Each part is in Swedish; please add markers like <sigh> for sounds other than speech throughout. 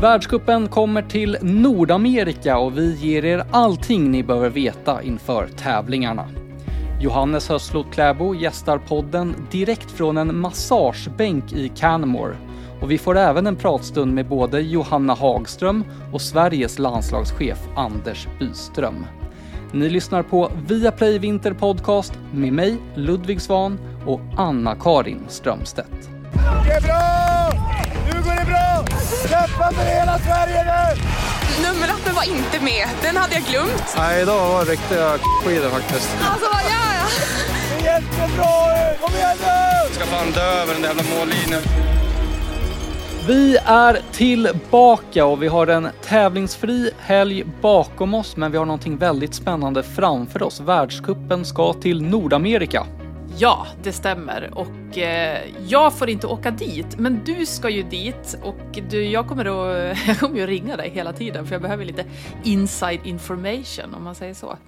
Världskuppen kommer till Nordamerika och vi ger er allting ni behöver veta inför tävlingarna. Johannes Hösslot Kläbo gästar podden direkt från en massagebänk i Canmore och vi får även en pratstund med både Johanna Hagström och Sveriges landslagschef Anders Byström. Ni lyssnar på Viaplay Vinter Podcast med mig, Ludvig Svan och Anna-Karin Strömstedt. Det är bra! Nu går det för hela Sverige nu! Nummerlappen var inte med. Den hade jag glömt. Nej, idag var det riktiga skidor faktiskt. Alltså, vad gör jag? Det är jättebra! Kom igen nu! Jag ska fan dö över den där jävla mållinjen. Vi är tillbaka och vi har en tävlingsfri helg bakom oss men vi har någonting väldigt spännande framför oss. Världskuppen ska till Nordamerika. Ja, det stämmer. Och eh, jag får inte åka dit, men du ska ju dit och du, jag, kommer att, <laughs> jag kommer ju att ringa dig hela tiden för jag behöver lite inside information om man säger så.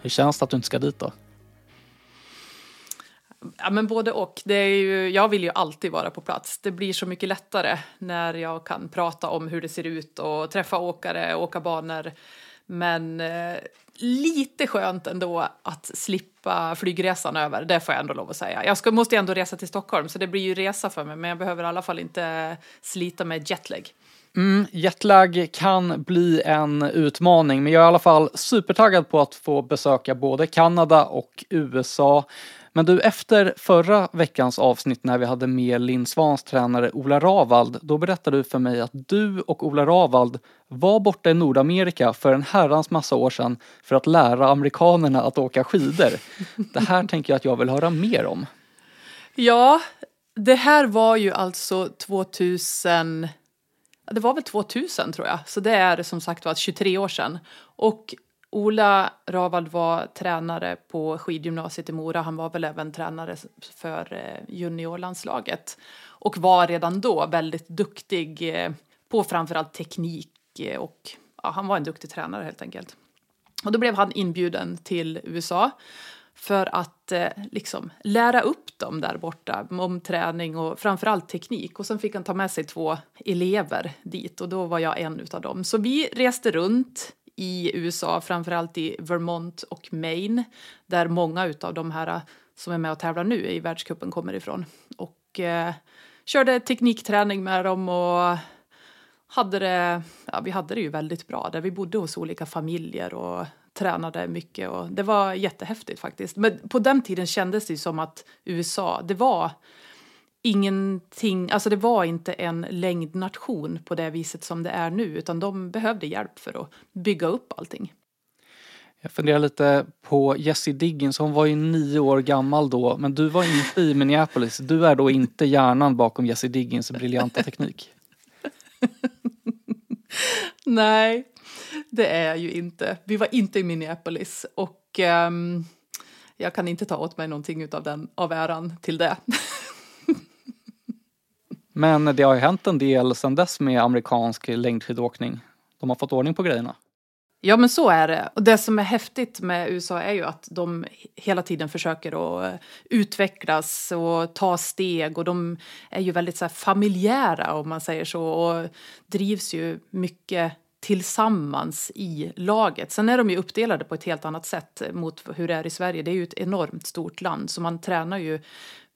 Hur känns det att du inte ska dit då? Ja, men både och. Det är ju, jag vill ju alltid vara på plats. Det blir så mycket lättare när jag kan prata om hur det ser ut och träffa åkare, åka banor. Men eh, lite skönt ändå att slippa flygresan över, det får jag ändå lov att säga. Jag ska, måste ändå resa till Stockholm, så det blir ju resa för mig, men jag behöver i alla fall inte slita med jetlag. Mm, jetlag kan bli en utmaning, men jag är i alla fall supertaggad på att få besöka både Kanada och USA. Men du, efter förra veckans avsnitt när vi hade med Linn Svans tränare Ola Ravald, då berättade du för mig att du och Ola Ravald var borta i Nordamerika för en herrans massa år sedan för att lära amerikanerna att åka skidor. Det här tänker jag att jag vill höra mer om. Ja, det här var ju alltså 2000 det var väl 2000 tror jag, så det är som sagt var 23 år sedan. Och Ola Ravald var tränare på skidgymnasiet i Mora. Han var väl även tränare för eh, juniorlandslaget och var redan då väldigt duktig eh, på framförallt teknik eh, och ja, han var en duktig tränare helt enkelt. Och då blev han inbjuden till USA för att eh, liksom lära upp dem där borta om träning och framförallt teknik. Och sen fick han ta med sig två elever dit och då var jag en utav dem. Så vi reste runt i USA, framförallt i Vermont och Maine, där många av de här eh, som är med och tävlar nu i världskuppen kommer ifrån. Och eh, körde teknikträning med dem och hade det, ja, vi hade det ju väldigt bra där vi bodde hos olika familjer och tränade mycket och det var jättehäftigt faktiskt. Men på den tiden kändes det som att USA, det var ingenting, alltså det var inte en längdnation på det viset som det är nu utan de behövde hjälp för att bygga upp allting. Jag funderar lite på Jessie Diggins, hon var ju nio år gammal då, men du var inte i Minneapolis. Du är då inte hjärnan bakom Jessie Diggins briljanta teknik? <laughs> Nej, det är jag ju inte. Vi var inte i Minneapolis och um, jag kan inte ta åt mig någonting av den av äran till det. <laughs> Men det har ju hänt en del sedan dess med amerikansk längdskidåkning. De har fått ordning på grejerna. Ja men så är det. Och det som är häftigt med USA är ju att de hela tiden försöker att eh, utvecklas och ta steg och de är ju väldigt så familjära om man säger så och drivs ju mycket tillsammans i laget. Sen är de ju uppdelade på ett helt annat sätt mot hur det är i Sverige. Det är ju ett enormt stort land så man tränar ju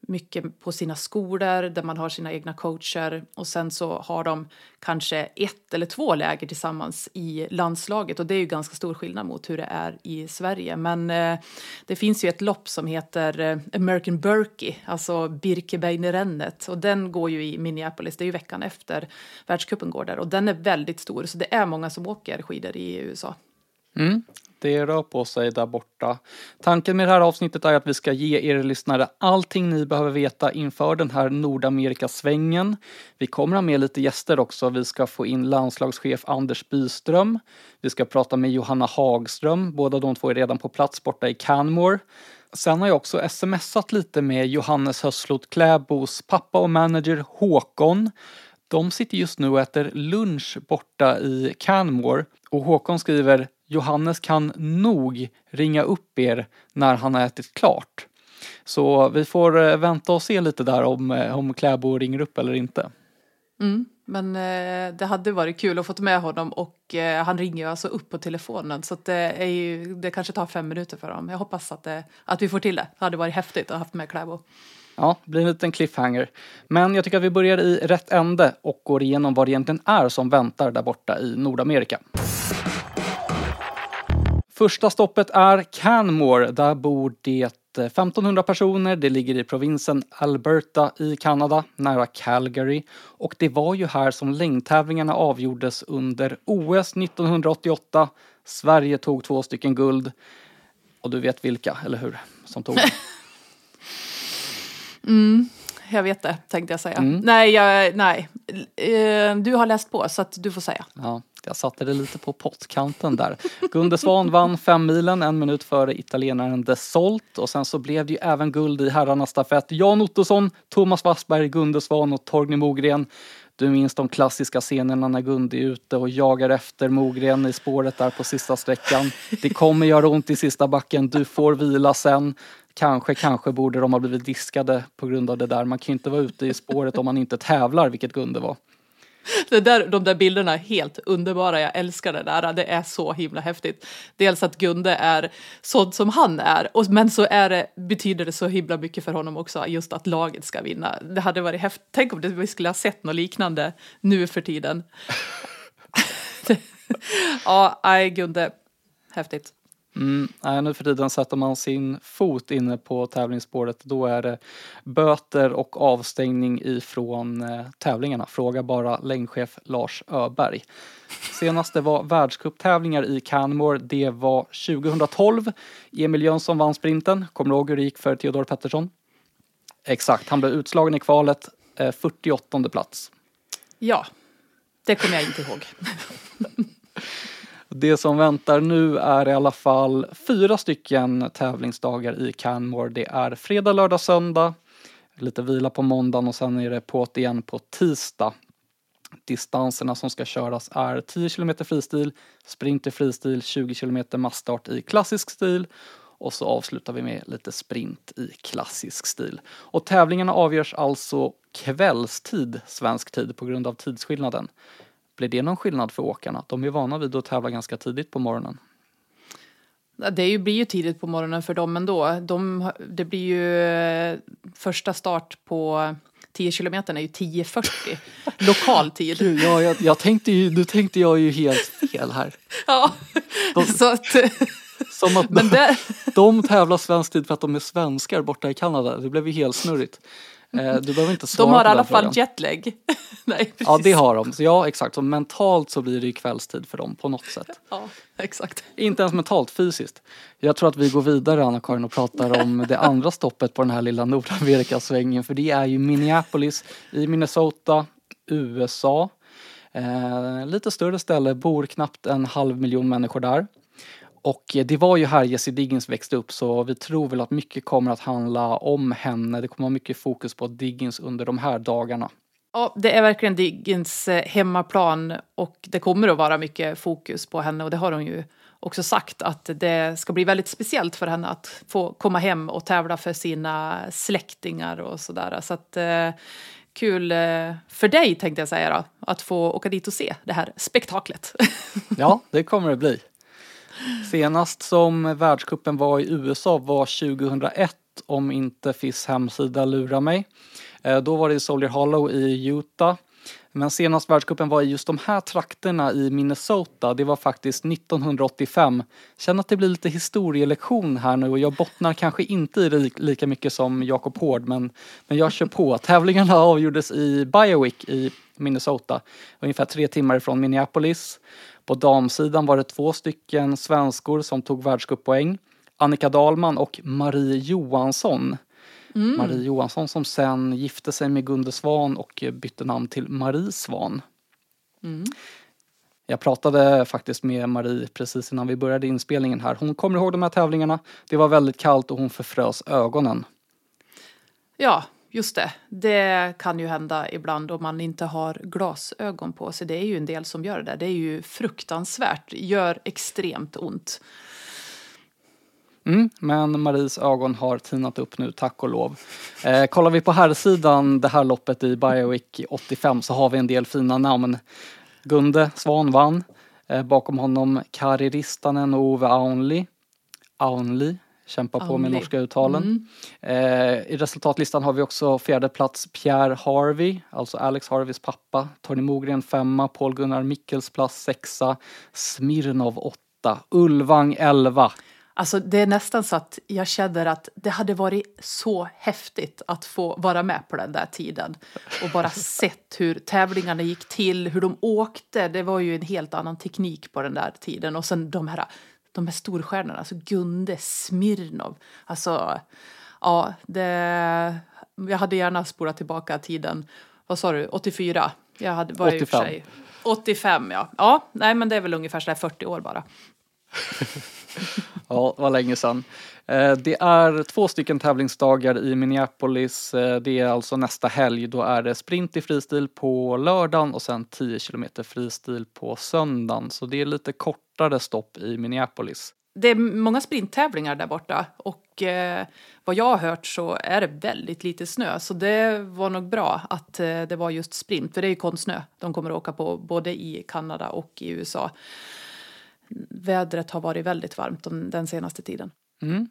mycket på sina skolor där man har sina egna coacher. Och sen så har de kanske ett eller två läger tillsammans i landslaget. Och det är ju ganska stor skillnad mot hur det är i Sverige. Men eh, det finns ju ett lopp som heter eh, American Berkey, alltså Birkebeinerrennet och den går ju i Minneapolis, det är ju veckan efter världscupen går där. Och den är väldigt stor. Så det är många som åker skidor i USA. Mm det rör på sig där borta. Tanken med det här avsnittet är att vi ska ge er lyssnare allting ni behöver veta inför den här Nordamerikasvängen. Vi kommer ha med lite gäster också. Vi ska få in landslagschef Anders Byström. Vi ska prata med Johanna Hagström. Båda de två är redan på plats borta i Canmore. Sen har jag också smsat lite med Johannes Hösslot Kläbos pappa och manager Håkon. De sitter just nu och äter lunch borta i Canmore och Håkon skriver Johannes kan nog ringa upp er när han har ätit klart. Så vi får eh, vänta och se lite där om, eh, om Kläbo ringer upp eller inte. Mm. Men eh, det hade varit kul att få med honom och eh, han ringer ju alltså upp på telefonen så det, är ju, det kanske tar fem minuter för honom. Jag hoppas att, det, att vi får till det. Det hade varit häftigt att ha haft med Kläbo. Ja, det blir en liten cliffhanger. Men jag tycker att vi börjar i rätt ände och går igenom vad det egentligen är som väntar där borta i Nordamerika. Första stoppet är Canmore. Där bor det 1500 personer. Det ligger i provinsen Alberta i Kanada, nära Calgary. Och det var ju här som längdtävlingarna avgjordes under OS 1988. Sverige tog två stycken guld. Och du vet vilka, eller hur? Som tog <laughs> mm. Jag vet det, tänkte jag säga. Nej, jag, nej. Eh, du har läst på så att du får säga. Ja, jag satte det lite på pottkanten där. Gunde Svan vann fem milen en minut före italienaren De Solt och sen så blev det ju även guld i herrarnas stafett. Jan Ottosson, Thomas Wassberg, Gunde Svan och Torgny Mogren. Du minns de klassiska scenerna när Gunde är ute och jagar efter Mogren i spåret där på sista sträckan. Det kommer göra ont i sista backen, du får vila sen. Kanske, kanske borde de ha blivit diskade på grund av det där. Man kan ju inte vara ute i spåret om man inte tävlar, vilket Gunde var. Det där, de där bilderna är helt underbara, jag älskar det där, det är så himla häftigt. Dels att Gunde är sån som han är, och, men så är det, betyder det så himla mycket för honom också, just att laget ska vinna. Det hade varit häftigt, tänk om det, vi skulle ha sett något liknande nu för tiden. <laughs> ja, nej Gunde, häftigt. Mm, nej, nu för tiden sätter man sin fot inne på tävlingsspåret då är det böter och avstängning ifrån eh, tävlingarna. Fråga bara längdchef Lars Öberg. Senast det var världscuptävlingar i Canmore. Det var 2012. Emil Jönsson vann sprinten. Kommer du ihåg hur det gick för Theodor Pettersson? Exakt, han blev utslagen i kvalet. Eh, 48 plats. Ja, det kommer jag inte ihåg. <laughs> Det som väntar nu är i alla fall fyra stycken tävlingsdagar i Canmore. Det är fredag, lördag, söndag, lite vila på måndagen och sen är det på igen på tisdag. Distanserna som ska köras är 10 km fristil, sprint i fristil, 20 km massstart i klassisk stil och så avslutar vi med lite sprint i klassisk stil. Och tävlingarna avgörs alltså kvällstid svensk tid på grund av tidsskillnaden. Blir det någon skillnad för åkarna? De är vana vid att tävla ganska tidigt på morgonen. Det är ju, blir ju tidigt på morgonen för dem ändå. De, det blir ju eh, första start på 10 kilometer är ju 10.40 <laughs> lokal tid. Gud, ja, jag, jag tänkte ju, nu tänkte jag ju helt fel här. <laughs> Ja, De- så att, <laughs> Som att de, det, de tävlar svensk tid för att de är svenskar borta i Kanada. Det blev ju helt snurrigt. Eh, du behöver inte svara de har i alla fall jetlag. <laughs> Nej, precis. Ja, det har de. Så ja, exakt. Så mentalt så blir det ju kvällstid för dem på något sätt. Ja, exakt. Inte ens mentalt, fysiskt. Jag tror att vi går vidare Anna-Karin och pratar om <laughs> det andra stoppet på den här lilla Nordamerikasvängen. För det är ju Minneapolis i Minnesota, USA. Eh, lite större ställe, bor knappt en halv miljon människor där. Och det var ju här Jessie Diggins växte upp så vi tror väl att mycket kommer att handla om henne. Det kommer vara mycket fokus på Diggins under de här dagarna. Ja, det är verkligen Diggins eh, hemmaplan och det kommer att vara mycket fokus på henne och det har hon ju också sagt att det ska bli väldigt speciellt för henne att få komma hem och tävla för sina släktingar och sådär. Så att eh, kul eh, för dig tänkte jag säga då, att få åka dit och se det här spektaklet. <laughs> Ja, det kommer det bli. Senast som världskuppen var i USA var 2001 om inte FIS hemsida lurar mig. Eh, då var det i Soldier Hollow i Utah. Men senast världskuppen var i just de här trakterna i Minnesota, det var faktiskt 1985. Känner att det blir lite historielektion här nu och jag bottnar kanske inte i det lika mycket som Jakob Hård men, men jag kör på. <laughs> Tävlingarna avgjordes i Biowick i Minnesota, ungefär tre timmar ifrån Minneapolis. På damsidan var det två stycken svenskor som tog världscuppoäng. Annika Dahlman och Marie Johansson. Marie Johansson som sen gifte sig med Gunde Svan och bytte namn till Marie Svan. Jag pratade faktiskt med Marie precis innan vi började inspelningen här. Hon kommer ihåg de här tävlingarna. Det var väldigt kallt och hon förfrös ögonen. Ja, just det. Det kan ju hända ibland om man inte har glasögon på sig. Det är ju en del som gör det. där. Det är ju fruktansvärt. Gör extremt ont. Mm, men Maries ögon har tinat upp nu, tack och lov. Eh, kollar vi på här sidan det här loppet i Biowick 85 så har vi en del fina namn. Gunde Svan vann. Eh, bakom honom Kari Ristanen och Ove Aunli. Aunli kämpar på med norska uttalen. Eh, I resultatlistan har vi också fjärde plats Pierre Harvey, alltså Alex Harveys pappa. Tony Mogren femma, Paul Gunnar Mikkels plats sexa, Smirnov åtta, Ulvang elva. Alltså det är nästan så att jag känner att det hade varit så häftigt att få vara med på den där tiden. Och bara <laughs> sett hur tävlingarna gick till, hur de åkte. Det var ju en helt annan teknik på den där tiden. Och sen de här, de här storstjärnorna, alltså Gunde Smirnov. Alltså, ja, det... Jag hade gärna spolat tillbaka tiden. Vad sa du, 84? Jag hade, var i och för 85. sig 85, ja. Ja, nej men det är väl ungefär så där 40 år bara. <laughs> Ja, det var länge sedan. Eh, det är två stycken tävlingsdagar i Minneapolis. Eh, det är alltså nästa helg. Då är det sprint i fristil på lördagen och sen 10 kilometer fristil på söndagen. Så det är lite kortare stopp i Minneapolis. Det är många sprinttävlingar där borta och eh, vad jag har hört så är det väldigt lite snö. Så det var nog bra att eh, det var just sprint, för det är ju konstsnö de kommer att åka på både i Kanada och i USA. Vädret har varit väldigt varmt den, den senaste tiden. Mm.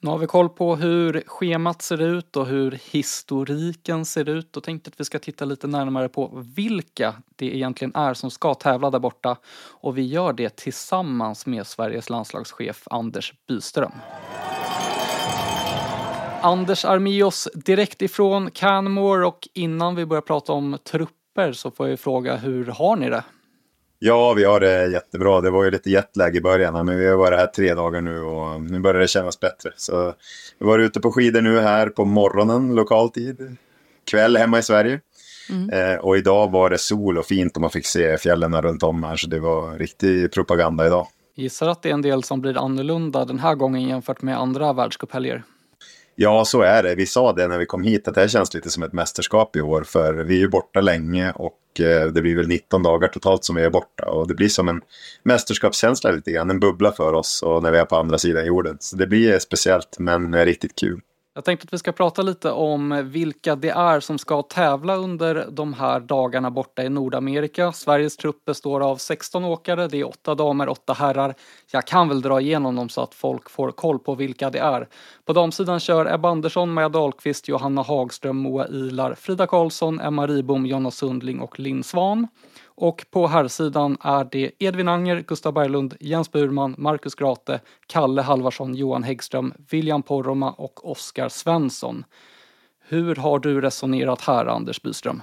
Nu har vi koll på hur schemat ser ut och hur historiken ser ut och tänkte att vi ska titta lite närmare på vilka det egentligen är som ska tävla där borta och vi gör det tillsammans med Sveriges landslagschef Anders Byström. Anders Armeos direkt ifrån Canmore och innan vi börjar prata om trupper så får jag fråga hur har ni det? Ja, vi har det jättebra. Det var ju lite jetlag i början, men vi har varit här tre dagar nu och nu börjar det kännas bättre. Så vi var ute på skidor nu här på morgonen, lokal tid. Kväll hemma i Sverige. Eh, och idag var det sol och fint och man fick se fjällen runt om här, så det var riktig propaganda idag. Gissar att det är en del som blir annorlunda den här gången jämfört med andra världscuphelger. Ja, så är det. Vi sa det när vi kom hit att det här känns lite som ett mästerskap i år. För vi är ju borta länge och eh, det blir väl 19 dagar totalt som vi är borta. Och det blir som en mästerskapskänsla lite grann, en bubbla för oss och när vi är på andra sidan jorden. Så det blir speciellt men riktigt kul. Jag tänkte att vi ska prata lite om vilka det är som ska tävla under de här dagarna borta i Nordamerika. Sveriges trupp består av 16 åkare, det är åtta damer, åtta herrar. Jag kan väl dra igenom dem så att folk får koll på vilka det är. På damsidan kör Ebba Andersson, Maja Dahlqvist, Johanna Hagström, Moa Ilar, Frida Karlsson, Emma Ribom, Jonna Sundling och Linn Svan. Och på herrsidan är det Edvin Anger, Gustav Berglund, Jens Burman, Marcus Grate, Kalle Halvarsson, Johan Häggström, William Poromaa och Oskar Svensson. Hur har du resonerat här, Anders Byström?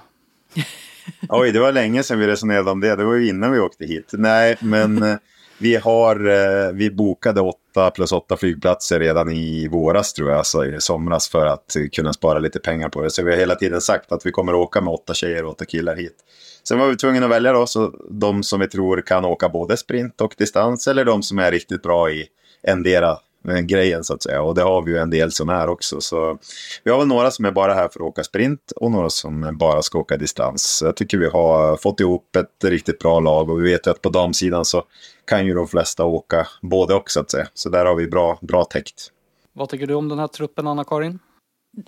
<laughs> Oj, det var länge sedan vi resonerade om det. Det var ju innan vi åkte hit. Nej, men <laughs> eh, vi har, eh, vi bokade åtta plus åtta flygplatser redan i våras tror jag, alltså i somras för att eh, kunna spara lite pengar på det. Så vi har hela tiden sagt att vi kommer åka med åtta tjejer och åtta killar hit. Sen var vi tvungna att välja då, så de som vi tror kan åka både sprint och distans eller de som är riktigt bra i endera eh, grejen så att säga. Och det har vi ju en del som är också. Så vi har väl några som är bara här för att åka sprint och några som bara ska åka distans. Jag tycker vi har fått ihop ett riktigt bra lag och vi vet ju att på damsidan så kan ju de flesta åka både och så att säga. Så där har vi bra, bra täckt. Vad tycker du om den här truppen, Anna-Karin?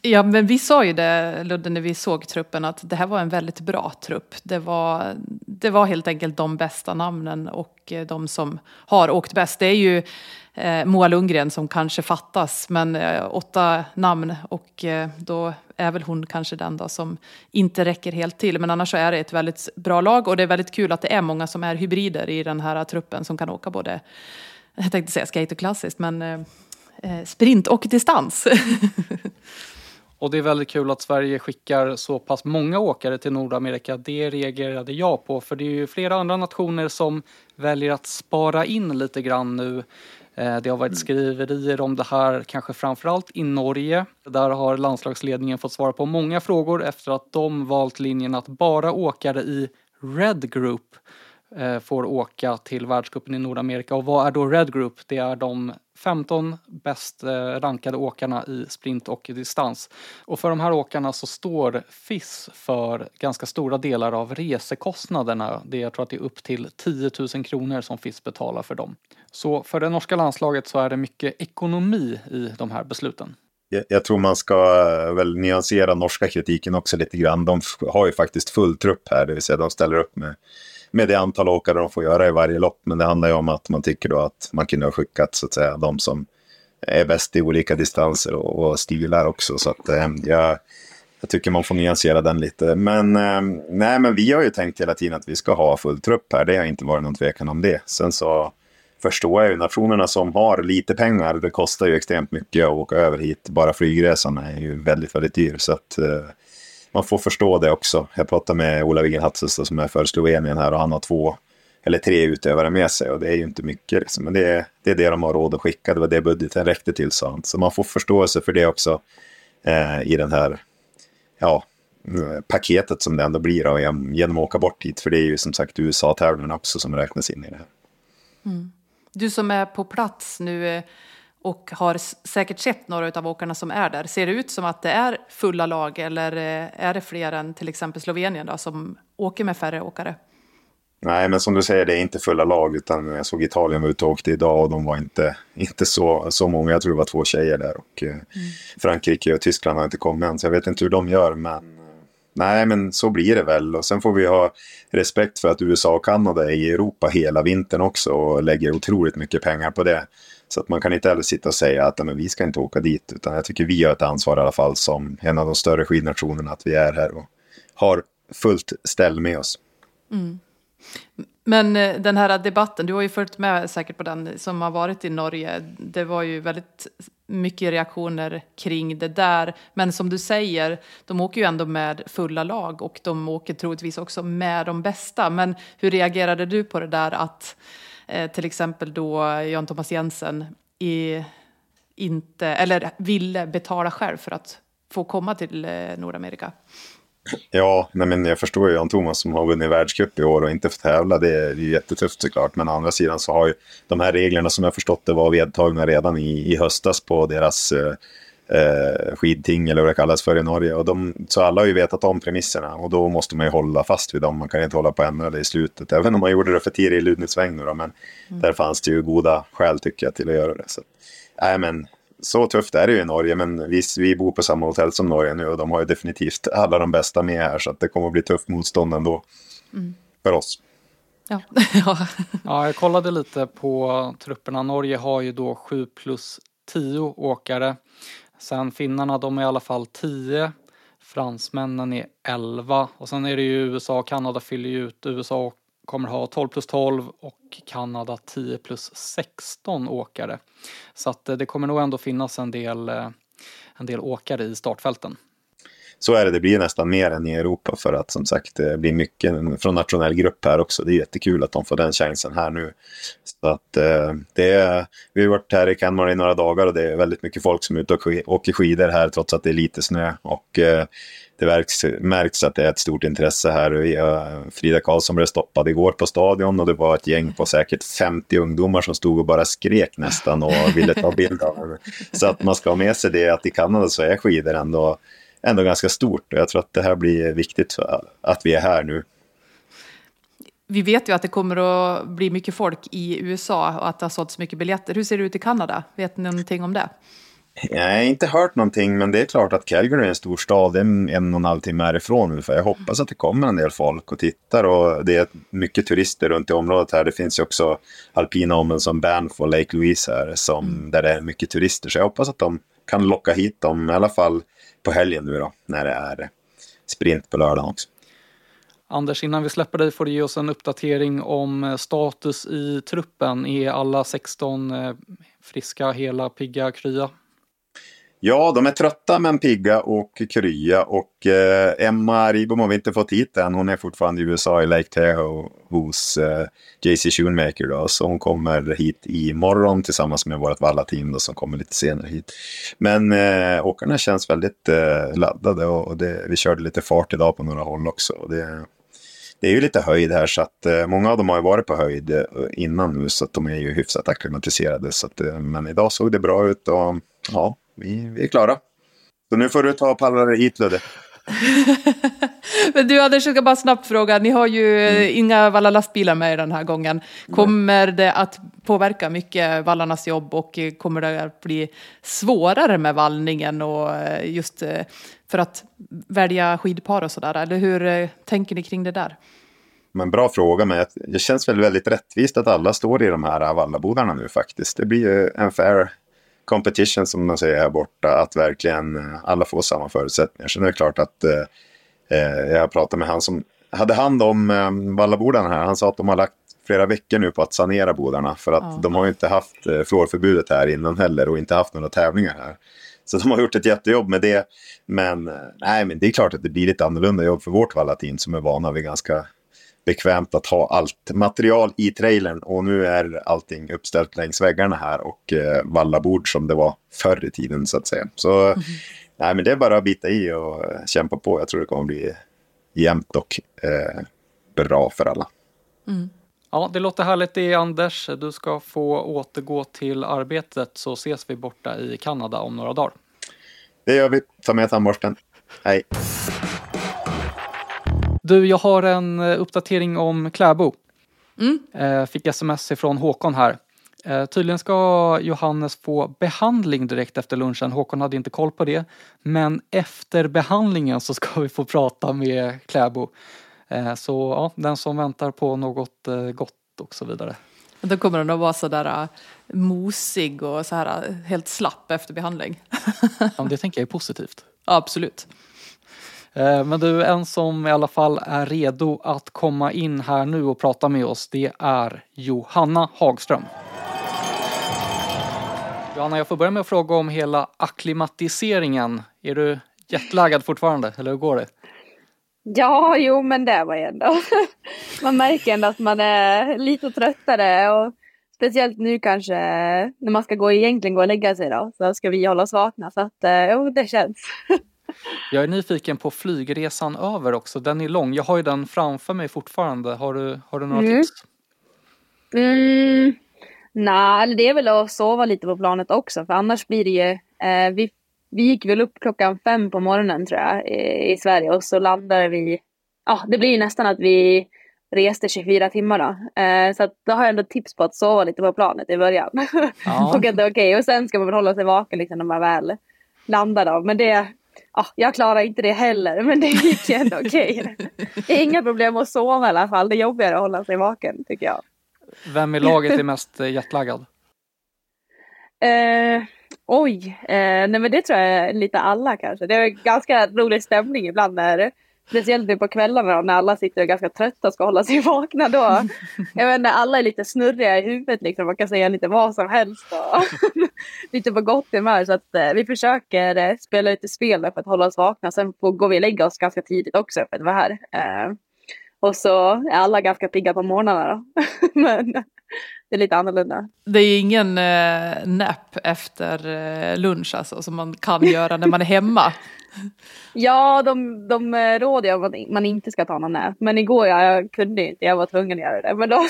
Ja, men vi sa ju det, Ludde, när vi såg truppen, att det här var en väldigt bra trupp. Det var, det var helt enkelt de bästa namnen och eh, de som har åkt bäst. Det är ju eh, Moa Lundgren som kanske fattas, men eh, åtta namn och eh, då är väl hon kanske den då som inte räcker helt till. Men annars så är det ett väldigt bra lag och det är väldigt kul att det är många som är hybrider i den här truppen som kan åka både, jag tänkte säga skate och klassiskt, men eh, eh sprint och distans. <laughs> Och det är väldigt kul att Sverige skickar så pass många åkare till Nordamerika. Det reagerade jag på, för det är ju flera andra nationer som väljer att spara in lite grann nu. Eh, Det har varit skriverier om det här, kanske framförallt i Norge. Där har landslagsledningen fått svara på många frågor efter att de valt linjen att bara åkare i Red Group Eh, får åka till världscupen i Nordamerika. Och vad är då Red Group? Det är de 15 bäst eh, rankade åkarna i sprint och distans. Och för de här åkarna så står FIS för ganska stora delar av resekostnaderna. Det jag tror att det är upp till 10 000 kronor som FIS betalar för dem. Så för det norska landslaget så är det mycket ekonomi i de här besluten. Jag, jag tror man ska eh, väl nyansera norska kritiken också lite grann. De har ju faktiskt full trupp här, det vill säga de ställer upp med med det antal åkare de får göra i varje lopp. Men det handlar ju om att man tycker då att man kunde ha skickat så att säga de som är bäst i olika distanser och, och stilar också. Så att eh, jag, jag tycker man får nyansera den lite. Men, eh, nej, men vi har ju tänkt hela tiden att vi ska ha full trupp här. Det har inte varit någon tvekan om det. Sen så förstår jag ju nationerna som har lite pengar. Det kostar ju extremt mycket att åka över hit. Bara flygresan är ju väldigt, väldigt dyr. Så att, eh, man får förstå det också. Jag pratade med Ola Wigenhatses som är för Slovenien här och han har två eller tre utövare med sig och det är ju inte mycket. Liksom. Men det är, det är det de har råd att skicka, det var det budgeten räckte till sa han. Så man får förståelse för det också eh, i den här ja, paketet som det ändå blir då, genom att åka bort hit. För det är ju som sagt USA-tävlingarna också som räknas in i det här. Mm. Du som är på plats nu, eh, och har säkert sett några av åkarna som är där. Ser det ut som att det är fulla lag eller eh, är det fler än till exempel Slovenien då, som åker med färre åkare? Nej, men som du säger, det är inte fulla lag. Utan jag såg Italien var ute och åkte idag och de var inte, inte så, så många. Jag tror det var två tjejer där. Och eh, mm. Frankrike och Tyskland har inte kommit än, så jag vet inte hur de gör. Men nej, men så blir det väl. Och sen får vi ha respekt för att USA och Kanada är i Europa hela vintern också och lägger otroligt mycket pengar på det. Så att man kan inte heller sitta och säga att men, vi ska inte åka dit. Utan jag tycker vi har ett ansvar i alla fall som en av de större skidnationerna att vi är här och har fullt ställ med oss. Mm. Men eh, den här debatten, du har ju följt med säkert på den som har varit i Norge. Det var ju väldigt mycket reaktioner kring det där. Men som du säger, de åker ju ändå med fulla lag och de åker troligtvis också med de bästa. Men hur reagerade du på det där att eh, till exempel då Jan Thomas Jensen i, inte, eller ville betala själv för att få komma till eh, Nordamerika? Ja, nej men jag förstår ju Jan Thomas som har vunnit världscup i år och inte får tävla. Det är ju jättetufft såklart. Men å andra sidan så har ju de här reglerna som jag förstått det var vedtagna redan i, i höstas på deras eh, eh, skidting eller vad det kallas för i Norge. Och de, så alla har ju vetat om premisserna och då måste man ju hålla fast vid dem. Man kan inte hålla på att ändra det i slutet. Även om man gjorde det för tidigt i Ludnitsväng nu då. Men mm. där fanns det ju goda skäl tycker jag till att göra det. Så, nej, men så tufft är det ju i Norge, men vi, vi bor på samma hotell som Norge nu och de har ju definitivt alla de bästa med här så att det kommer att bli tufft motstånd ändå mm. för oss. <laughs> Ja. ja, jag kollade lite på trupperna. Norge har ju då 7 plus 10 åkare. Sen finnarna, de är i alla fall 10. Fransmännen är 11 och sen är det ju USA och Kanada fyller ju ut. USA kommer ha 12 plus 12 och Kanada 10 plus 16 åkare. Så att eh, det kommer nog ändå finnas en del, eh, en del åkare i startfälten. Så är det, det blir nästan mer än i Europa för att som sagt det blir mycket från nationell grupp här också. Det är jättekul att de får den chansen här nu. Så att eh, det är, vi har varit här i Kalmar i några dagar och det är väldigt mycket folk som är ute och åker skidor här trots att det är lite snö. Och eh, det märks, märks att det är ett stort intresse här. Eh, Frida Karlsson blev stoppad igår på stadion och det var ett gäng på säkert 50 ungdomar som stod och bara skrek nästan och ville ta bild av henne. Så att man ska ha med sig det att i Kanada så är skidor ändå, ändå ganska stort och jag tror att det här blir viktigt för att vi är här nu. Vi vet ju att det kommer att bli mycket folk i USA och att det har sålts mycket biljetter. Hur ser det ut i Kanada? Vet ni någonting om det? Jag har inte hört någonting, men det är klart att Calgary är en stor stad. Det är en, och en halv timme härifrån ungefär. Jag hoppas att det kommer en del folk och tittar. Och det är mycket turister runt i området här. Det finns ju också alpina områden som Banff och Lake Louise här, som, mm. där det är mycket turister. Så jag hoppas att de kan locka hit dem, i alla fall på helgen nu då, när det är sprint på lördagen också. Anders, innan vi släpper dig får du ge oss en uppdatering om eh, status i truppen. Är alla 16 eh, friska, hela, pigga, krya? Ja, de är trötta men pigga och krya. Och eh, Emma Ribom har vi inte fått hit än. Hon är fortfarande i USA i Lake Tahoe hos eh, JC Schoonmaker. Då. Så hon kommer hit imorgon tillsammans med vårt Valla-team som kommer lite senare hit. Men eh, åkarna känns väldigt eh, laddade och, och det, vi körde lite fart idag på några håll också. Och det, det är ju lite höjd här så att eh, många av dem har ju varit på höjd eh, innan nu så att de är ju hyfsat akklimatiserade. Så att, eh, men idag såg det bra ut och ja, vi, vi är klara. Så nu får du ta och palla dig hit Ludde. <laughs> Men du Anders, jag ska bara snabbt fråga, ni har ju mm. inga valla lastbilar med den här gången. Kommer det att påverka mycket vallarnas jobb och kommer det att bli svårare med vallningen och eh, just eh, för att välja skidpar och sådär? Eller hur eh, tänker ni kring det där? Men bra fråga, men det känns väl väldigt rättvist att alla står i de här vallabodarna nu faktiskt. Det blir ju en fair competition som man säger här borta, att verkligen alla får samma förutsättningar. Sen är det klart att eh, jag pratade med han som hade hand om eh, vallabodarna här. Han sa att de har lagt flera veckor nu på att sanera bodarna. För att ja. de har ju inte haft eh, fluorförbudet här innan heller och inte haft några tävlingar här. Så de har gjort ett jättejobb med det. Men, eh, nej, men det är klart att det blir lite annorlunda jobb för vårt vallateam som är vana vid ganska bekvämt att ha allt material i trailern. Och nu är allting uppställt längs väggarna här och eh, vallabord som det var förr i tiden så att säga. Så mm. nej, men det är bara att bita i och kämpa på. Jag tror det kommer bli jämnt och eh, bra för alla. Mm. Ja, det låter härligt det Anders. Du ska få återgå till arbetet så ses vi borta i Kanada om några dagar. Det gör vi. Ta med tandborsten. Hej. Du, jag har en eh, uppdatering om Kläbo. Mm. Eh, fick sms ifrån Håkon här. Eh, tydligen ska Johannes få behandling direkt efter lunchen. Håkon hade inte koll på det. Men efter behandlingen så ska <laughs> vi få prata med Kläbo. Så ja, den som väntar på något gott och så vidare. Då kommer den att vara sådär mosig och så här helt slapp efter behandling. <laughs> ja, det tänker jag är positivt. Ja, absolut. Eh, men du, en som i alla fall är redo att komma in här nu och prata med oss, det är Johanna Hagström. Johanna, jag får börja med att fråga om hela akklimatiseringen. Är du jetlaggad fortfarande, eller hur går det? Ja, jo men det var ändå. <laughs> man märker ändå att man är lite tröttare och speciellt nu kanske när man ska gå egentligen gå och lägga sig då så ska vi hålla oss vakna så att eh, jo det känns. <laughs> Jag är nyfiken på flygresan över också. Den är lång. Jag har ju den framför mig fortfarande. Har du, har du några mm. tips? Mm, Nej, det är väl att sova lite på planet också för annars blir det ju eh, vi vi gick väl upp klockan fem på morgonen tror jag i, i Sverige och så landade vi, ja det blir ju nästan att vi reste 24 timmar då. Eh, så att då har jag ändå tips på att sova lite på planet i början. Ja. <laughs> och att det är okej. Okay. Och sen ska man väl hålla sig vaken liksom när man väl landar då. Men det, ja, jag klarar inte det heller men det gick ändå <laughs> okej. Okay. Inga problem att sova i alla fall. Det är jobbigare att hålla sig vaken tycker jag. Vem i laget är mest jetlaggad? Eh, Oj, eh, nej men det tror jag är lite alla kanske. Det är ganska rolig stämning ibland när Speciellt nu på kvällarna när alla sitter och är ganska trötta och ska hålla sig vakna då. <laughs> Jag vet inte, alla är lite snurriga i huvudet liksom. Man kan säga lite vad som helst. <laughs> Lite på gott humör. Så att eh, vi försöker eh, spela lite spel för att hålla oss vakna. Sen får, går vi och lägger oss ganska tidigt också för att vara här. Eh, och så är alla ganska pigga på morgnarna då. <laughs> Men det är lite annorlunda. Det är ingen eh, nap efter eh, lunch alltså som man kan göra när man är hemma? <laughs> ja, de, de eh, råder ju att man inte ska ta någon nap. Men igår jag, jag kunde inte, jag var tvungen att göra det. Men då,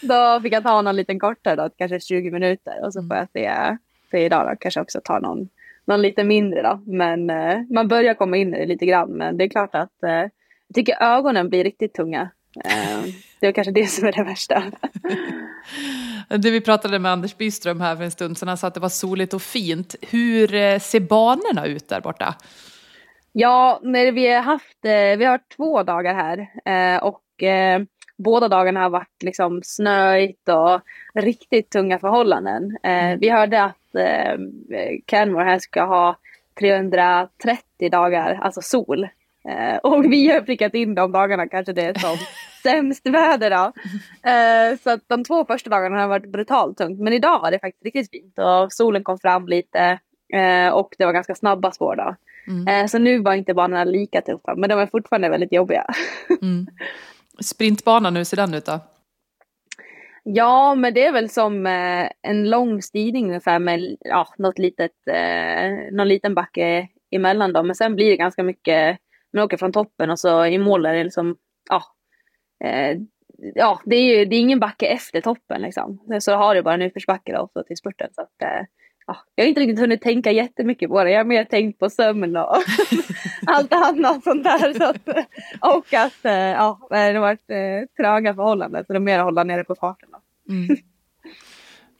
<laughs> då fick jag ta någon liten kortare då, kanske 20 minuter. Och så får jag se, se idag då, kanske också ta någon, någon lite mindre då. Men eh, man börjar komma in i det lite grann. Men det är klart att eh, jag tycker ögonen blir riktigt tunga. Eh, det är kanske det som är det värsta. Det vi pratade med Anders Byström här för en stund sedan, han sa att det var soligt och fint. Hur eh, ser banorna ut där borta? Ja, när vi har haft, eh, vi har två dagar här och båda dagarna har varit liksom snöigt och riktigt tunga förhållanden. Mm. Vi hörde att Canmore här ska ha 330 dagar, alltså sol. Eh, och vi har prickat in de dagarna kanske det är som <laughs> sämst väder då. Eh, så att de två första dagarna har varit brutalt tungt. Men idag var det faktiskt riktigt fint och solen kom fram lite eh, och det var ganska snabba spår då. Mm. Eh, så nu var inte banorna lika tuffa men de är fortfarande väldigt jobbiga. <laughs> mm. Sprintbanan, hur ser den ut då? Ja, men det är väl som eh, en lång stigning ungefär med ja, något litet, eh, någon liten backe emellan dem. Men sen blir det ganska mycket man åker från toppen och så i mål är det liksom, ja, eh, ja, det är ju det är ingen backe efter toppen liksom. Så har du bara en utförsbacke då så till spurten. Så att, eh, ja, jag har inte riktigt hunnit tänka jättemycket på det. Jag har mer tänkt på sömn och <laughs> allt annat sånt där. Så att, och att eh, ja, det har varit eh, tröga förhållanden så det är mer att hålla nere på farten. Då. Mm.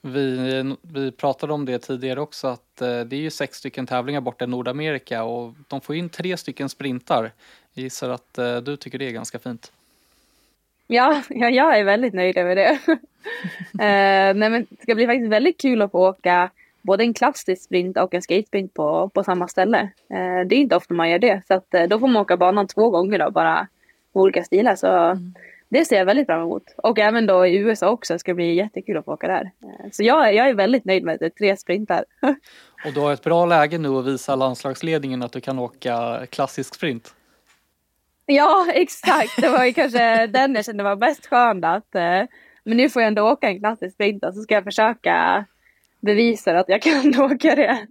Vi, vi pratade om det tidigare också att eh, det är ju sex stycken tävlingar borta i Nordamerika och de får in tre stycken sprintar. Jag gissar att eh, du tycker det är ganska fint. Ja, ja, jag är väldigt nöjd över det. <laughs> eh, nej, men det ska bli faktiskt väldigt kul att få åka både en klassisk sprint och en skatesprint på, på samma ställe. Eh, det är inte ofta man gör det. Så att, eh, då får man åka banan två gånger då, bara olika stilar. Så mm. Det ser jag väldigt fram emot. Och även då i USA också ska det bli jättekul att få åka där. Eh, så jag, jag är väldigt nöjd med det, tre sprintar. <laughs> och du har ett bra läge nu att visa landslagsledningen att du kan åka klassisk sprint. Ja, exakt. Det var ju kanske <laughs> den jag kände var mest skön. Att, eh, men nu får jag ändå åka en klassisk sprint så ska jag försöka bevisa att jag kan <laughs> åka det.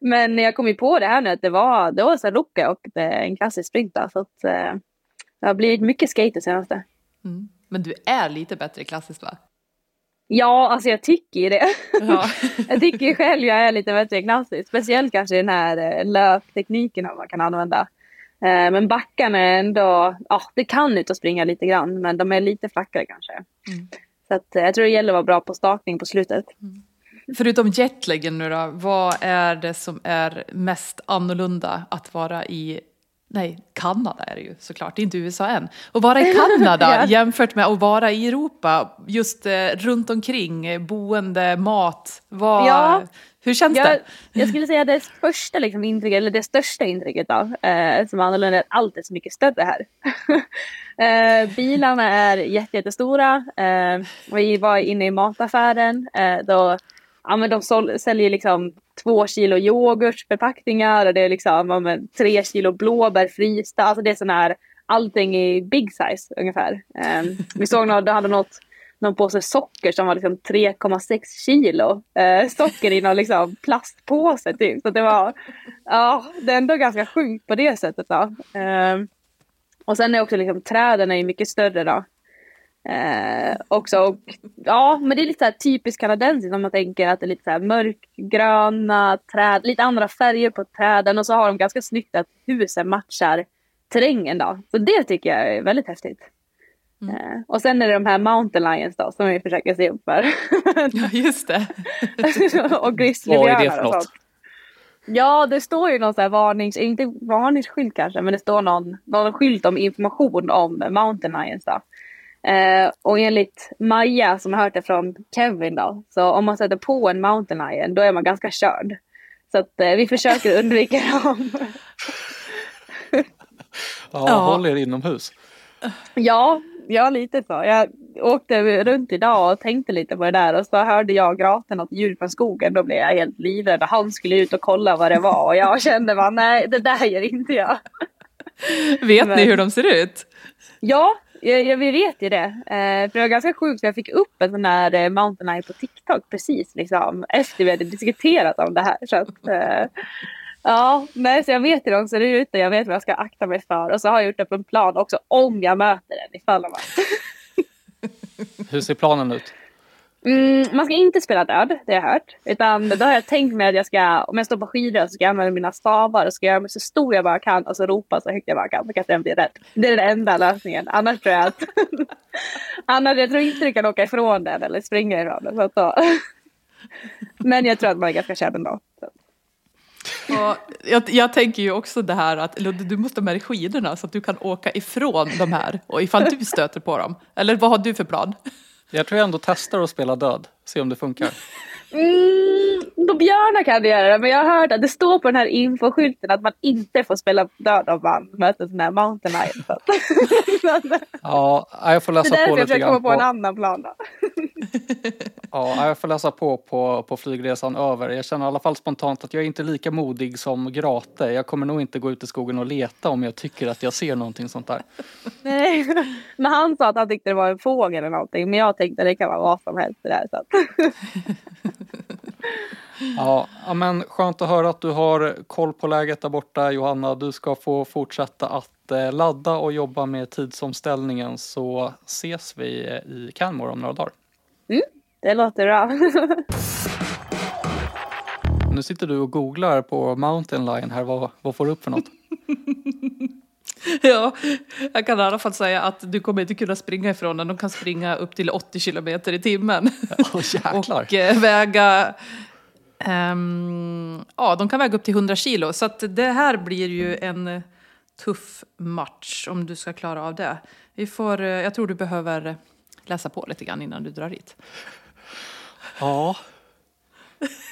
Men jag kom ju på det här nu att det var, det var så Luca och en klassisk sprint. Så att, eh, det har blivit mycket skate det senaste. Mm. Men du är lite bättre i klassiskt va? Ja, alltså jag tycker ju det. Ja. <laughs> jag tycker själv jag är lite bättre i klassiskt. Speciellt kanske den här eh, löptekniken man kan använda. Eh, men backarna är ändå, ja det kan ut och springa lite grann men de är lite flackare kanske. Mm. Så att, eh, jag tror det gäller att vara bra på stakning på slutet. Mm. Förutom jetlagen nu då, vad är det som är mest annorlunda att vara i Nej, Kanada är det ju såklart, inte USA än. Och vara i Kanada <laughs> jämfört med att vara i Europa, just eh, runt omkring, boende, mat, vad, ja. hur känns jag, det? Jag skulle säga det första liksom, intrycket, eller det största intrycket då, eh, som är annorlunda, är att allt är så mycket större här. <laughs> eh, bilarna är jättestora, eh, vi var inne i mataffären, eh, då ja, men de sål, säljer liksom två kilo yoghurtförpackningar och det är liksom ja, men, tre kilo blåbär frysta. Alltså det är sån här allting i big size ungefär. Um, vi såg något, hade något någon påse socker som var liksom 3,6 kilo eh, socker i någon liksom plastpåse typ. Så det var, ja, det är ändå ganska sjukt på det sättet då. Um, ehm, och sen är också liksom träden är mycket större då. Eh, också, och, ja, men det är lite så typiskt kanadensiskt om man tänker att det är lite så mörkgröna träd, lite andra färger på träden och så har de ganska snyggt att husen matchar terrängen då. Så det tycker jag är väldigt häftigt. Mm. Eh, och sen är det de här mountain lions då som vi försöker se upp för. <laughs> ja, just det. <laughs> och grizzlybjörnar och sånt. Ja, det står ju någon sån här varnings, inte varningsskylt kanske, men det står någon, någon skylt om information om mountain lions då. Eh, och enligt Maja som har hört det från Kevin då, så om man sätter på en mountain lion då är man ganska körd. Så att eh, vi försöker <laughs> undvika dem. ja, ja, håll er inomhus. Ja, ja lite så. Jag åkte runt idag och tänkte lite på det där och så hörde jag gråta något ljud från skogen. Då blev jag helt livrädd och han skulle ut och kolla vad det var och jag kände bara nej, det där gör inte jag. Vet Men... ni hur de ser ut? Ja, jag, jag, vi vet ju det. Eh, för det var ganska sjukt för jag fick upp en sån här eh, mountain eye på TikTok precis liksom efter vi hade diskuterat om det här. Så att, eh, ja, nej, så jag vet hur de ser ut och jag vet vad jag ska akta mig för. Och så har jag gjort upp en plan också om jag möter den ifall man. hur ser planen ut? Mm, man ska inte spela död, det har jag hört. Utan då har jag tänkt mig att jag ska, om jag står på skidor så ska jag använda mina stavar och ska göra mig så stor jag bara kan och så ropa så högt jag bara kan så att den blir rädd. Det är den enda lösningen. Annars tror jag att... <laughs> annars jag tror inte du kan åka ifrån den eller springa ifrån den. Så då. <laughs> Men jag tror att man är ganska kär ändå. Och jag, jag, tänker ju också det här att Ludde, du måste ha med dig skidorna så att du kan åka ifrån de här och ifall du stöter på dem. Eller vad har du för plan? Jag tror jag ändå testar att spela död. Se om det funkar. Mm, på björnar kan det göra det, men jag har hört att det står på den här infoskylten att man inte får spela död om man möter sån här mountain lion. ja, jag får läsa på lite grann. Det är därför jag försöker komma på en annan plan. <laughs> Ja, jag får läsa på, på på flygresan över. Jag känner i alla fall spontant att jag är inte lika modig som Grate. Jag kommer nog inte gå ut i skogen och leta om jag tycker att jag ser någonting sånt där. <laughs> Nej, men han sa att han tyckte det var en fågel eller någonting. Men jag tänkte att det kan vara vad som helst det där. Så <laughs> Ja, men skönt att höra att du har koll på läget där borta Johanna. Du ska få fortsätta att eh, ladda och jobba med tidsomställningen så ses vi eh, i Canmore om några dagar. Det låter bra. Nu sitter du och googlar på Mountain Lion här. Vad, vad får du upp för något? <laughs> Ja, jag kan i alla fall säga att du kommer inte kunna springa ifrån den. De kan springa upp till 80 kilometer i timmen. <laughs> Jäklar. och eh, väga... ehm, ja, de kan väga upp till 100 kilo. Så att det här blir ju en tuff match om du ska klara av det. Vi får, eh, jag tror du behöver läsa på lite grann innan du drar hit. Ja.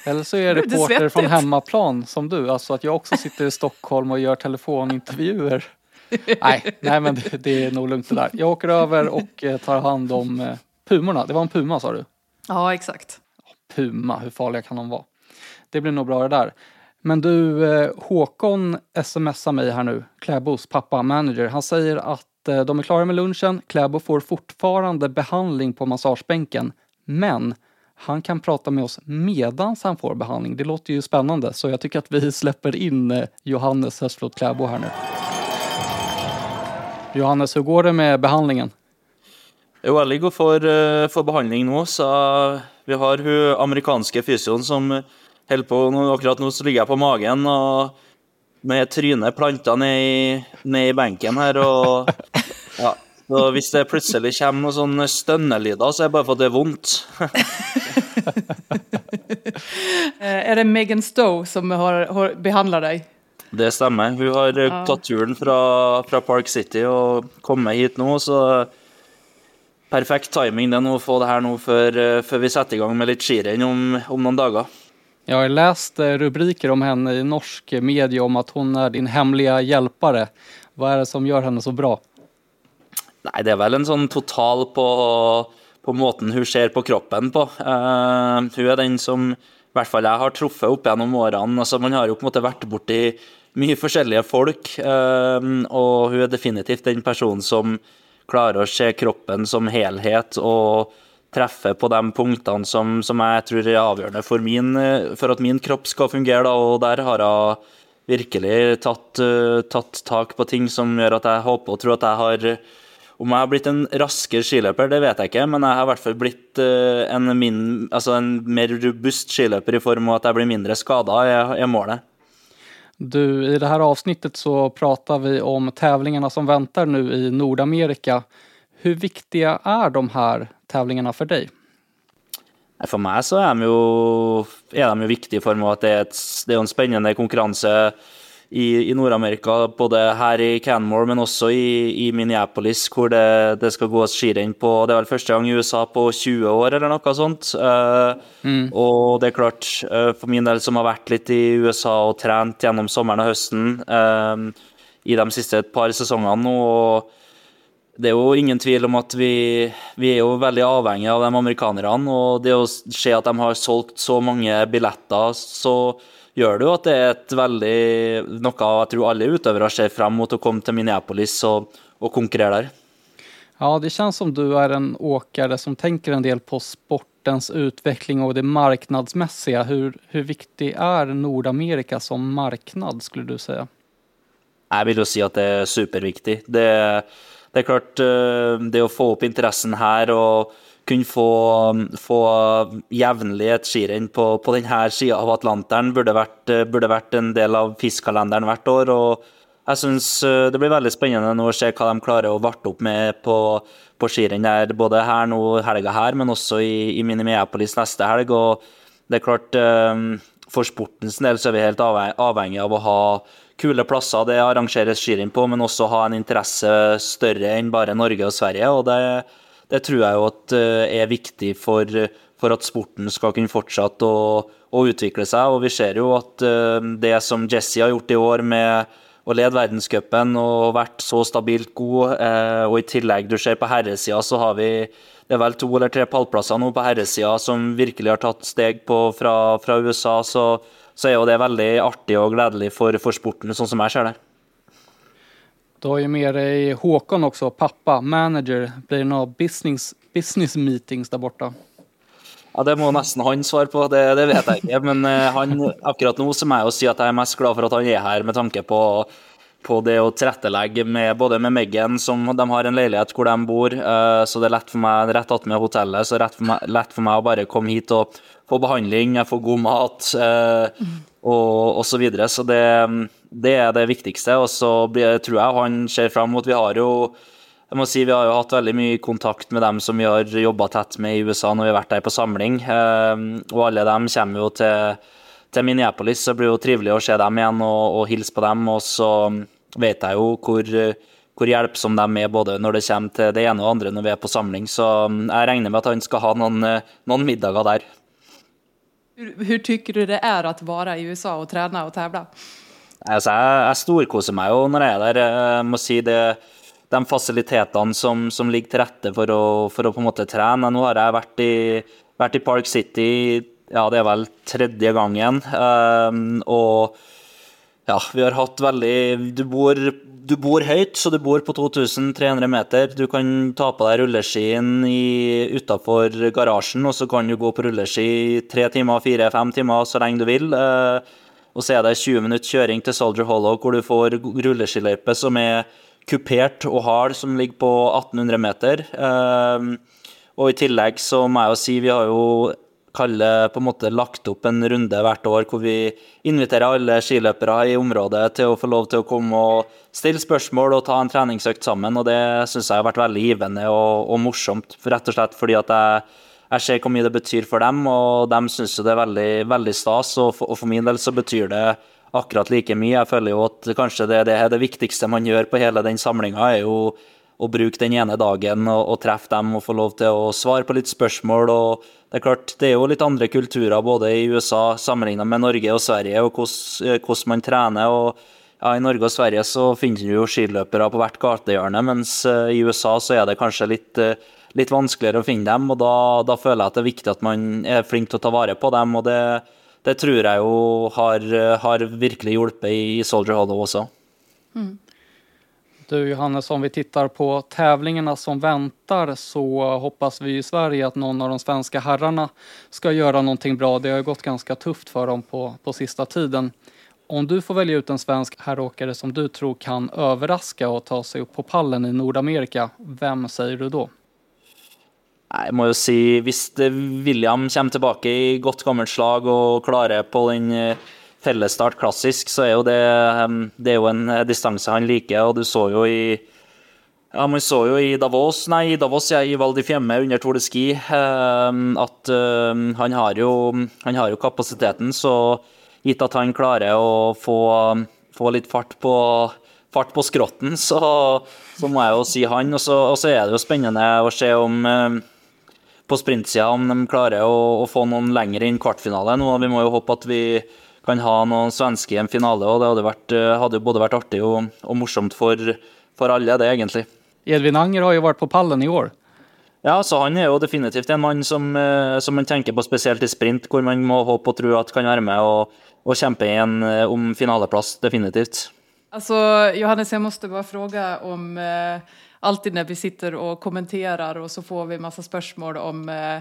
Eller så är jag reporter från hemmaplan som du. Alltså att jag också sitter i Stockholm och gör telefonintervjuer. nej, nej, men det, det är nog lugnt det där. Jag åker över och eh, tar hand om eh, pumorna. Det var en puma sa du? Ja, exakt. Puma, hur farliga kan de vara? Det blir nog bra det där. Men du, eh, Håkon smsar mig här nu, Kläbos pappa, manager. Han säger att eh, de är klara med lunchen. Kläbo får fortfarande behandling på massagebänken, men han kan prata med oss medans han får behandling. Det låter ju spännande, så jag tycker att vi släpper in eh, Johannes Höstflot Kläbo här nu. Johannes, hur går det med behandlingen? Jo, jeg ligger for, eh, for behandling nå, så vi har hun amerikanske fysioen som holder på nå, Akkurat nå så ligger jeg på magen og med trynet planta ned i, ned i benken her. og <laughs> ja, så Hvis det plutselig kommer noen sånne stønnelyder, så <laughs> er det bare for at det er vondt. Eh, är det Megan Stowe som har, har behandlat dig? Det stemmer. Hun har eh, tatt turen fra, fra Park City og kommet hit nå, så perfekt timing det nå å få det her nå før, eh, før vi setter i gang med litt skirenn om, om noen dager. Jag har läst eh, rubriker om henne i norsk media om att hon är din hemliga hjälpare. Vad är det som gör henne så bra? Nei, det er vel en sånn total på, på måten hun ser på kroppen på. Uh, hun er den som i hvert fall jeg har truffet opp gjennom årene. Altså, man har jo på en måte vært borti mye forskjellige folk, uh, og hun er definitivt den personen som klarer å se kroppen som helhet og treffe på de punktene som, som jeg tror er avgjørende for, min, for at min kropp skal fungere. Da, og der har hun virkelig tatt, uh, tatt tak på ting som gjør at jeg håper og tror at jeg har om jeg har blitt en raskere skiløper, det vet jeg ikke, men jeg har i hvert fall blitt eh, en, min, altså en mer robust skiløper i form av at jeg blir mindre skada, er målet. Du, i det här avsnittet så pratar vi om tävlingarna som väntar nu i Nordamerika. Hur viktiga är de här tävlingarna för dig? For meg så er de jo, er de jo viktige i form av at det er, et, det jo en spennende konkurranse i, i Nord-Amerika, både her i Canmore, men også i, i Minneapolis, hvor det, det skal gås skirenn på Det er vel første gang i USA på 20 år, eller noe sånt. Eh, Og det er klart, eh, for min del som har vært litt i USA og trent gjennom sommeren og høsten eh, i de siste et par sesongene nå, og det er jo ingen tvil om at vi, vi er jo veldig avhengig av de amerikanerne. Og det å se at de har solgt så mange billetter, så gjør det jo at det er et veldig Noe jeg tror alle utøvere ser frem mot å komme til Minneapolis og, og konkurrere der. Ja, det känns som du är en åkare som tänker en del på sportens utveckling och det marknadsmässiga. Hur, hur viktig är Nordamerika som marknad skulle du säga? Jeg vil jo si at det er superviktig. Det, det er klart, eh, det å få opp interessen her og kunne få, um, få jevnlig et skirenn på, på denne sida av Atlanteren burde vært, eh, burde vært en del av FIS-kalenderen hvert år. og jeg synes eh, Det blir veldig spennende nå å se hva de klarer å varte opp med på, på skirenn der, både her nå helga her, men også i, i Minneapolis neste helg. og det er klart, eh, For sportens del så er vi helt avhengig, av å ha kule plasser det arrangeres skirenn på, men også ha en interesse større enn bare Norge og Sverige. og Det, det tror jag jo at eh, er viktig for, for at sporten skal kunne fortsette å, å utvikle seg. og Vi ser jo at eh, det som Jesse har gjort i år med å lede verdenscupen og vært så stabilt god, eh, och og i tillegg du ser på herresida, så har vi det er vel to eller tre pallplasser nå på herresida som virkelig har tatt steg på fra, fra USA. Så, så er jo det veldig artig og gledelig for, for sporten, sånn som jeg ser det. Du har ju med dig Håkon också, pappa, manager. Blir det några business, business meetings där borta? Ja, Det må nästan han svara på, det, det vet jag inte. Men eh, han, akkurat nu så må jeg jo si at mest glad för att han är här med tanke på, på det och tillrättalägga med, både med Meggen, som de har en lägenhet där de bor, eh, så det är lätt för mig, rätt att med hotellet, så rett for meg, lett for meg å bare hit och få behandling, få får god mat eh, och, och så vidare. Så det, det är det viktigste. Og så tror jeg han ser fram mot Vi har jo jeg må si Vi har jo hatt veldig mye kontakt med dem som vi har jobba tett med i USA når vi har vært der på samling. och og alle dem kommer jo til, til Minneapolis, så det blir jo trivelig å se dem igjen og, og hilse på dem. Og så vet jeg jo hvor, hvor hjelpsomme de er både når det kommer til det ene og andre når vi er på samling. Så ehm, jeg regner med at han skal ha noen, noen middager der. Hur tycker du det är att vara i USA och träna och tävla? Altså, jeg, jeg storkoser meg jo når jeg er der. Jeg må si det de fasilitetene som, som, ligger til rette for å, for å, på en måte trene. Nå har jeg vært i, vært i Park City ja, det er vel tredje gangen. Um, og ja, vi har hatt veldig Du bor, du bor høyt, så du bor på 2300 meter. Du kan ta på deg rulleskien utafor garasjen, og så kan du gå på rulleski tre timer, fire, fem timer så lenge du vil. Uh, og så er det 20 minutter kjøring til Soldier Hollow, hvor du får rulleskiløype som er kupert og hard, som ligger på 1800 meter. Um, og i tillegg så må jeg jo si vi har jo kalle, på en måte lagt opp en runde hvert år hvor vi inviterer alle skiløpere i området til å få lov til å komme og stille spørsmål og ta en treningsøkt sammen. og Det syns jeg har vært veldig givende og, og morsomt, rett og slett fordi at jeg, jeg ser hvor mye det betyr for dem, og de syns det er veldig, veldig stas. Og for, og for min del så betyr det akkurat like mye. Jeg føler jo at kanskje det, det, det viktigste man gjør på hele den samlinga, er jo å bruke den ene dagen og, og, treffe dem og få lov til å svare på litt spørsmål. og Det er klart, det er jo litt andre kulturer både i USA sammenlignet med Norge og Sverige, og hvordan eh, man trener. og ja, I Norge og Sverige så finner du jo skiløpere på hvert gatehjørne, mens eh, i USA så er det kanskje litt, uh, litt vanskeligere å finne dem. og da, da, føler jeg at det er viktig at man er flink til å ta vare på dem. og det det tror jeg jo har, har virkelig hjulpet i Soldier Hollow också. Mm. Du Johannes, om vi tittar på tävlingarna som väntar så hoppas vi i Sverige att någon av de svenska herrarna ska göra någonting bra. Det har gått ganska tufft för dem på, på sista tiden. Om du får välja ut en svensk herråkare som du tror kan överraska och ta sig upp på pallen i Nordamerika, vem säger du då? Jeg må jo si, hvis eh, William kommer tilbake i godt gammelt slag og klarer på den eh, fellesstart klassisk, så er jo det, ehm, det er jo en eh, distanse han liker. Og du så jo i ja, Man så jo i Davos, nei, i Davos, ja, i Val di Fiemme under Tour de Ski ehm, at ehm, han har, jo, han har jo kapasiteten. Så gitt at han klarer å få, få litt fart på, fart på skrotten, <laughs> så, så, må jeg jo si han. Og så, og så er det jo spennende å se om på sprintsida om de klarer å, å, få noen lenger inn kvartfinale nå. Vi må jo håpe at vi kan ha noen svenske i en finale. og Det hadde, vært, eh, hadde jo både vært artig og, og morsomt for, for, alle, det egentlig. Edvin Anger har jo vært på pallen i år. Ja, så han er jo definitivt en mann som, eh, som man tenker på spesielt i sprint, hvor man må håpe og tro at kan være med og, og kjempe igjen eh, om finaleplass, definitivt. Altså, Johannes, jeg måtte bare spørre om eh alltid när vi sitter och kommenterar och så får vi massa spörsmål om eh,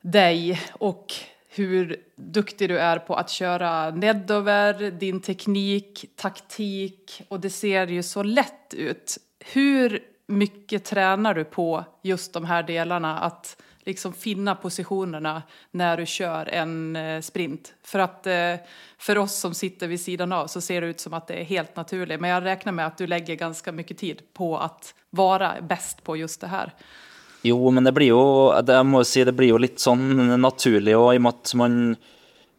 dig och hur duktig du är på att köra nedover, din teknik, taktik och det ser ju så lätt ut. Hur mycket tränar du på just de här delarna? Att liksom finna positionerna när du kör en eh, sprint. För att eh, för oss som sitter vid sidan av så ser det ut som att det är helt naturligt. Men jag räknar med att du lägger ganska mycket tid på att vara bäst på just det här. Jo, men det blir ju, det måste säga, det blir ju lite sån naturligt och i och med att man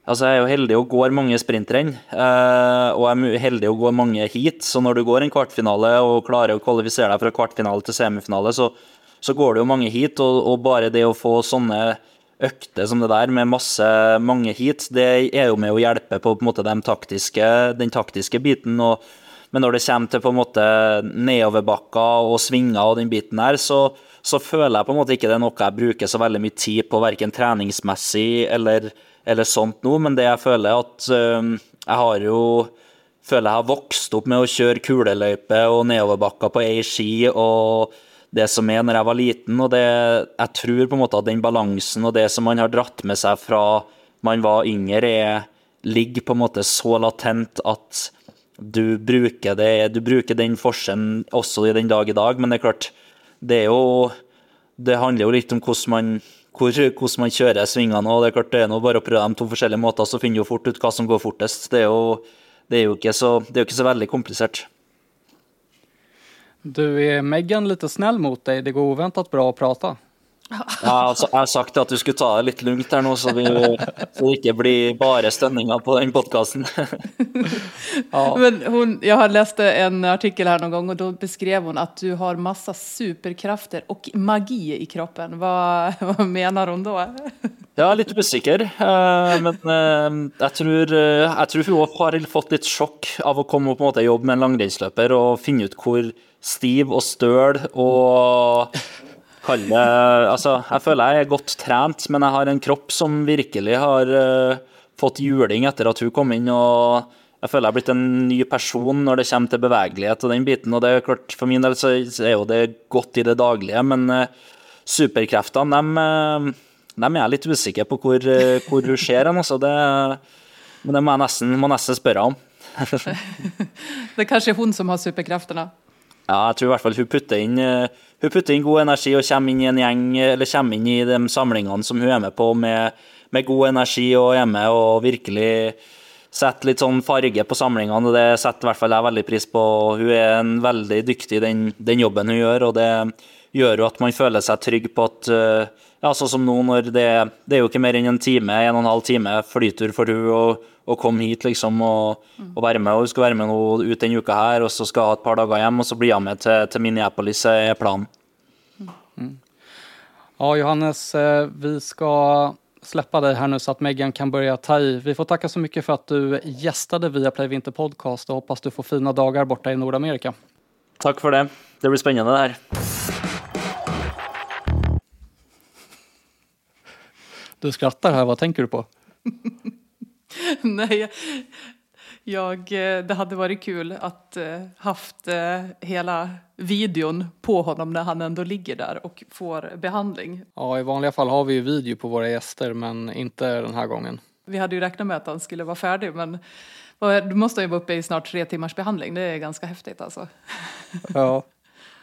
alltså jag är ju heldig och går många sprintrenn, eh, och jag är heldig och går många heat, så när du går en kvartfinale och klarar att kvalificera dig från kvartfinal till semifinale, så så går det jo mange hit, og, og bare det å få sånne økter som det der med masse, mange hit, det er jo med å hjelpe på, på en måte, den taktiske, den taktiske biten. Og, men når det kommer til på en måte nedoverbakker og svinger og den biten her, så, så, føler jeg på en måte ikke det er noe jeg bruker så veldig mye tid på, verken treningsmessig eller, eller sånt nå, men det jeg føler at øh, jeg har jo føler jeg har vokst opp med å kjøre kuleløype og nedoverbakker på ei ski. og det som er når jeg var liten. Og det, jeg tror på en måte at den balansen og det som man har dratt med seg fra man var yngre, er, ligger på en måte så latent at du bruker, det, du bruker den forskjellen også i den dag i dag. Men det er klart, det er jo Det handler jo litt om hvordan man hvor, hvordan man kjører svingene. og Det er klart det er noe bare å prøve de to forskjellige måter, så finner du fort ut hva som går fortest. Det er jo, det er jo, ikke, så, det er jo ikke så veldig komplisert. Du, är Megan lite snäll mot dig? Det går oväntat bra att prata. Ja, altså, jeg har sagt at du skulle ta det litt lugnt her nå, så, vi, så det ikke blir bare stønninger på den podkasten. <laughs> ja. Men hon, jag har läst en artikel här någon gång och då beskrev hon att du har massa superkrafter och magi i kroppen. Vad, <laughs> vad menar hon då? Jag är lite usikker, eh, men eh, jag jeg tror, eh, jeg tror hun har fått litt sjokk av å komme på en måte jobb med en langrennsløper og finne ut hvor stiv og støl og kalle Altså, jeg føler jeg er godt trent, men jeg har en kropp som virkelig har eh, fått juling etter at hun kom inn. og jeg føler jeg har blitt en ny person når det kommer til bevegelighet og den biten. og det er klart, For min del så er jo det godt i det daglige, men superkrafterna, de dem, uh, dem, er jeg litt usikker på hvor, uh, hvor hun ser hen. Altså, det, men det må jeg nesten, må nesten spørre om. <laughs> det er kanskje hun som har superkreftene? Ja, jeg tror i hvert fall hun putter inn hun putter inn god energi og kommer inn i en gjeng, eller kommer inn i de samlingene som hun er med på, med, med god energi og er med og virkelig setter litt sånn farge på samlingene. og Det setter i hvert fall jeg veldig pris på. Hun er en veldig dyktig i den, den, jobben hun gjør, og det gjør jo at man føler seg trygg på at ja, sånn som nå når det, det er jo ikke mer enn en time, en og en halv time flytur for hun å, å komme hit liksom og, og, være med. og Hun skal være med noe ut denne uka her, og så skal ha et par dager hjem, og så blir hun med til, til Minneapolis, er planen. Mm. Ja, Johannes, eh, vi ska släppa dig här nu så att Megan kan börja ta i. Vi får tacka så mycket för att du gästade Viaplay Vinter Podcast och hoppas du får fina dagar borta i Nordamerika. Tack för det. Det blir spännande det här. Du skrattar här, vad tänker du på? <laughs> Nej, jag, eh, det hade varit kul att eh, haft eh, hela videon på honom när han ändå ligger där och får behandling. Ja, i vanliga fall har vi ju video på våra gäster, men inte den här gången. Vi hade ju räknat med att han skulle vara färdig, men du måste ju vara uppe i snart tre timmars behandling. Det är ganska häftigt alltså. Ja.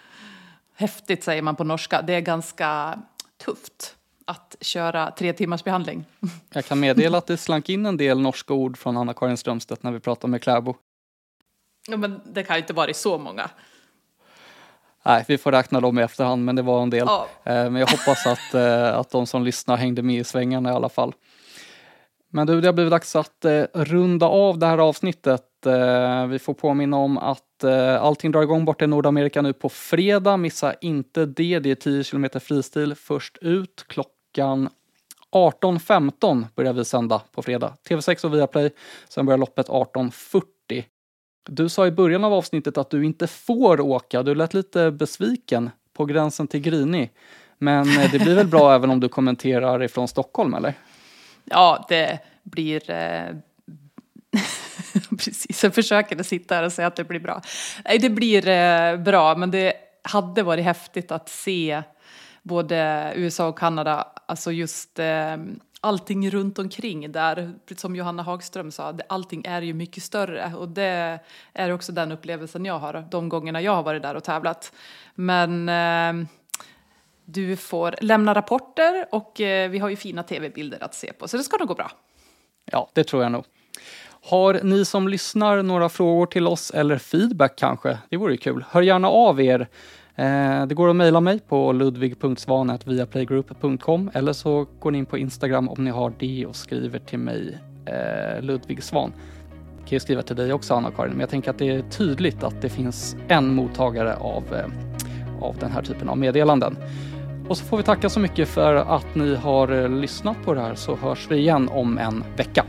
<laughs> häftigt säger man på norska. Det är ganska tufft att köra tre timmars behandling. Jag kan meddela att det slank in en del norska ord från Anna-Karin Strömstedt när vi pratade med Kläbo. Ja, men det kan ju inte varit så många. Nej, vi får räkna dem i efterhand, men det var en del. Ja. Eh, men jag hoppas att, eh, att de som lyssnar hängde med i svängarna i alla fall. Men du, det har blivit dags att eh, runda av det här avsnittet. Vi får påminna om att allting drar igång borta i Nordamerika nu på fredag. Missa inte det. Det är 10 km fristil först ut. Klockan 18.15 börjar vi sända på fredag. TV6 och Viaplay. Sen börjar loppet 18.40. Du sa i början av avsnittet att du inte får åka. Du lät lite besviken, på gränsen till grinig. Men det blir väl bra <laughs> även om du kommenterar ifrån Stockholm, eller? Ja, det blir... Eh... <laughs> Precis, jag försöker sitta här och säga att det blir bra. Nej, det blir eh, bra, men det hade varit häftigt att se både USA och Kanada, alltså just eh, allting runt omkring där, som Johanna Hagström sa, allting är ju mycket större och det är också den upplevelsen jag har de gångerna jag har varit där och tävlat. Men eh, du får lämna rapporter och eh, vi har ju fina tv-bilder att se på, så det ska nog gå bra. Ja, det tror jag nog. Har ni som lyssnar några frågor till oss eller feedback kanske? Det vore kul. Hör gärna av er. Eh, det går att mejla mig på ludvig.svan.viaplaygroup.com eller så går ni in på Instagram om ni har det och skriver till mig eh, Ludvig Svan. Jag kan ju skriva till dig också Anna-Karin, men jag tänker att det är tydligt att det finns en mottagare av, eh, av den här typen av meddelanden. Och så får vi tacka så mycket för att ni har eh, lyssnat på det här så hörs vi igen om en vecka.